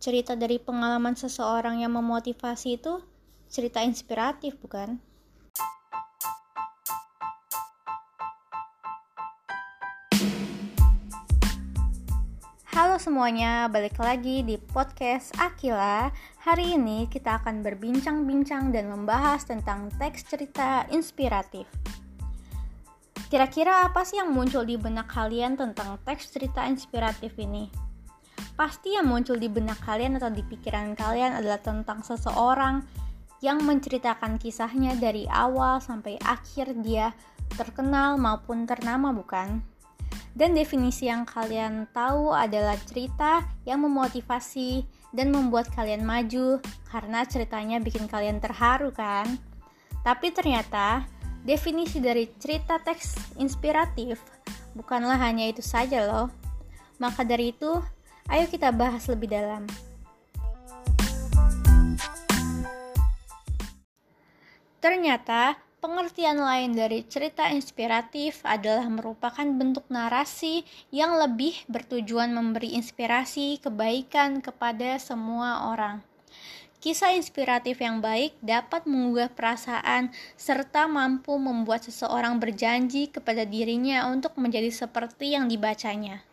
cerita dari pengalaman seseorang yang memotivasi itu cerita inspiratif, bukan? Halo semuanya, balik lagi di podcast Akila. Hari ini kita akan berbincang-bincang dan membahas tentang teks cerita inspiratif. Kira-kira apa sih yang muncul di benak kalian tentang teks cerita inspiratif ini? Pasti yang muncul di benak kalian atau di pikiran kalian adalah tentang seseorang yang menceritakan kisahnya dari awal sampai akhir dia terkenal maupun ternama bukan? Dan definisi yang kalian tahu adalah cerita yang memotivasi dan membuat kalian maju karena ceritanya bikin kalian terharu kan? Tapi ternyata definisi dari cerita teks inspiratif bukanlah hanya itu saja loh. Maka dari itu, Ayo kita bahas lebih dalam. Ternyata, pengertian lain dari cerita inspiratif adalah merupakan bentuk narasi yang lebih bertujuan memberi inspirasi kebaikan kepada semua orang. Kisah inspiratif yang baik dapat mengubah perasaan serta mampu membuat seseorang berjanji kepada dirinya untuk menjadi seperti yang dibacanya.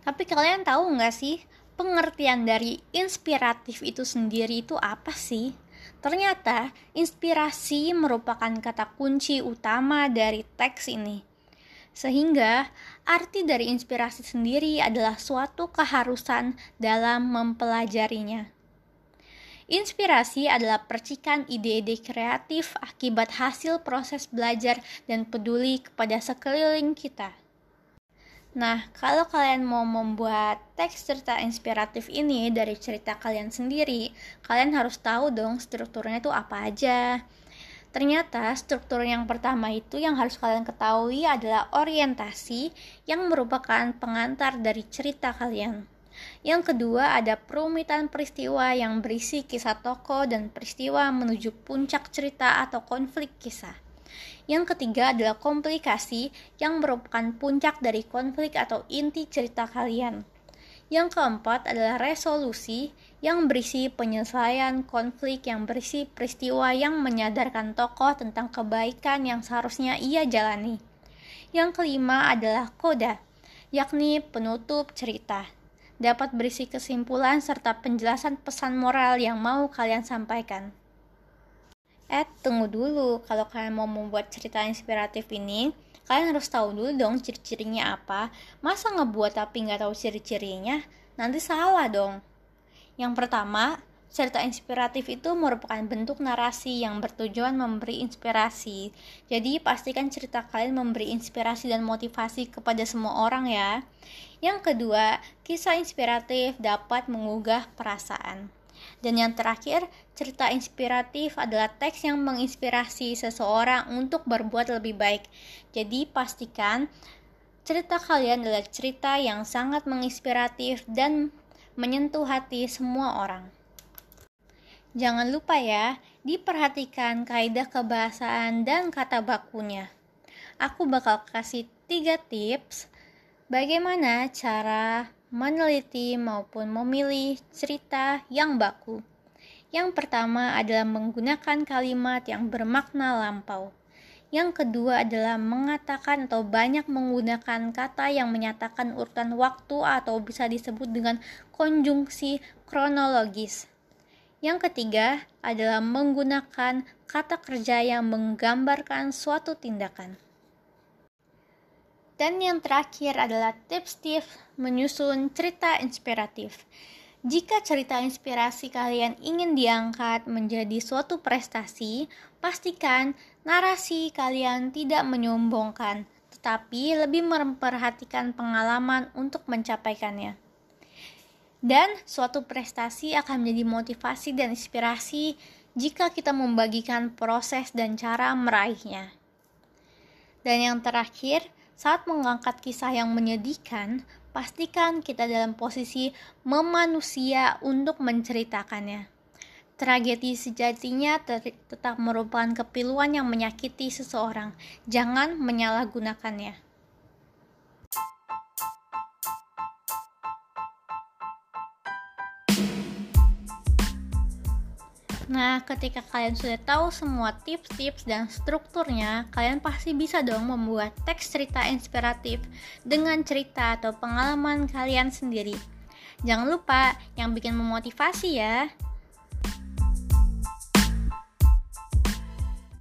Tapi kalian tahu nggak sih pengertian dari inspiratif itu sendiri itu apa sih? Ternyata inspirasi merupakan kata kunci utama dari teks ini. Sehingga arti dari inspirasi sendiri adalah suatu keharusan dalam mempelajarinya. Inspirasi adalah percikan ide-ide kreatif akibat hasil proses belajar dan peduli kepada sekeliling kita. Nah, kalau kalian mau membuat teks cerita inspiratif ini dari cerita kalian sendiri, kalian harus tahu dong strukturnya itu apa aja. Ternyata struktur yang pertama itu yang harus kalian ketahui adalah orientasi yang merupakan pengantar dari cerita kalian. Yang kedua ada perumitan peristiwa yang berisi kisah tokoh dan peristiwa menuju puncak cerita atau konflik kisah. Yang ketiga adalah komplikasi yang merupakan puncak dari konflik atau inti cerita kalian. Yang keempat adalah resolusi yang berisi penyelesaian konflik yang berisi peristiwa yang menyadarkan tokoh tentang kebaikan yang seharusnya ia jalani. Yang kelima adalah koda, yakni penutup cerita. Dapat berisi kesimpulan serta penjelasan pesan moral yang mau kalian sampaikan. Eh, tunggu dulu. Kalau kalian mau membuat cerita inspiratif ini, kalian harus tahu dulu dong ciri-cirinya apa. Masa ngebuat tapi nggak tahu ciri-cirinya? Nanti salah dong. Yang pertama, cerita inspiratif itu merupakan bentuk narasi yang bertujuan memberi inspirasi. Jadi, pastikan cerita kalian memberi inspirasi dan motivasi kepada semua orang ya. Yang kedua, kisah inspiratif dapat mengugah perasaan. Dan yang terakhir, cerita inspiratif adalah teks yang menginspirasi seseorang untuk berbuat lebih baik. Jadi pastikan cerita kalian adalah cerita yang sangat menginspiratif dan menyentuh hati semua orang. Jangan lupa ya, diperhatikan kaidah kebahasaan dan kata bakunya. Aku bakal kasih tiga tips bagaimana cara meneliti maupun memilih cerita yang baku. Yang pertama adalah menggunakan kalimat yang bermakna lampau. Yang kedua adalah mengatakan atau banyak menggunakan kata yang menyatakan urutan waktu atau bisa disebut dengan konjungsi kronologis. Yang ketiga adalah menggunakan kata kerja yang menggambarkan suatu tindakan. Dan yang terakhir adalah tips-tips menyusun cerita inspiratif. Jika cerita inspirasi kalian ingin diangkat menjadi suatu prestasi, pastikan narasi kalian tidak menyombongkan, tetapi lebih memperhatikan pengalaman untuk mencapaikannya. Dan suatu prestasi akan menjadi motivasi dan inspirasi jika kita membagikan proses dan cara meraihnya. Dan yang terakhir, saat mengangkat kisah yang menyedihkan, pastikan kita dalam posisi memanusia untuk menceritakannya. Tragedi sejatinya tetap merupakan kepiluan yang menyakiti seseorang. Jangan menyalahgunakannya. Nah, ketika kalian sudah tahu semua tips-tips dan strukturnya, kalian pasti bisa dong membuat teks cerita inspiratif dengan cerita atau pengalaman kalian sendiri. Jangan lupa yang bikin memotivasi ya.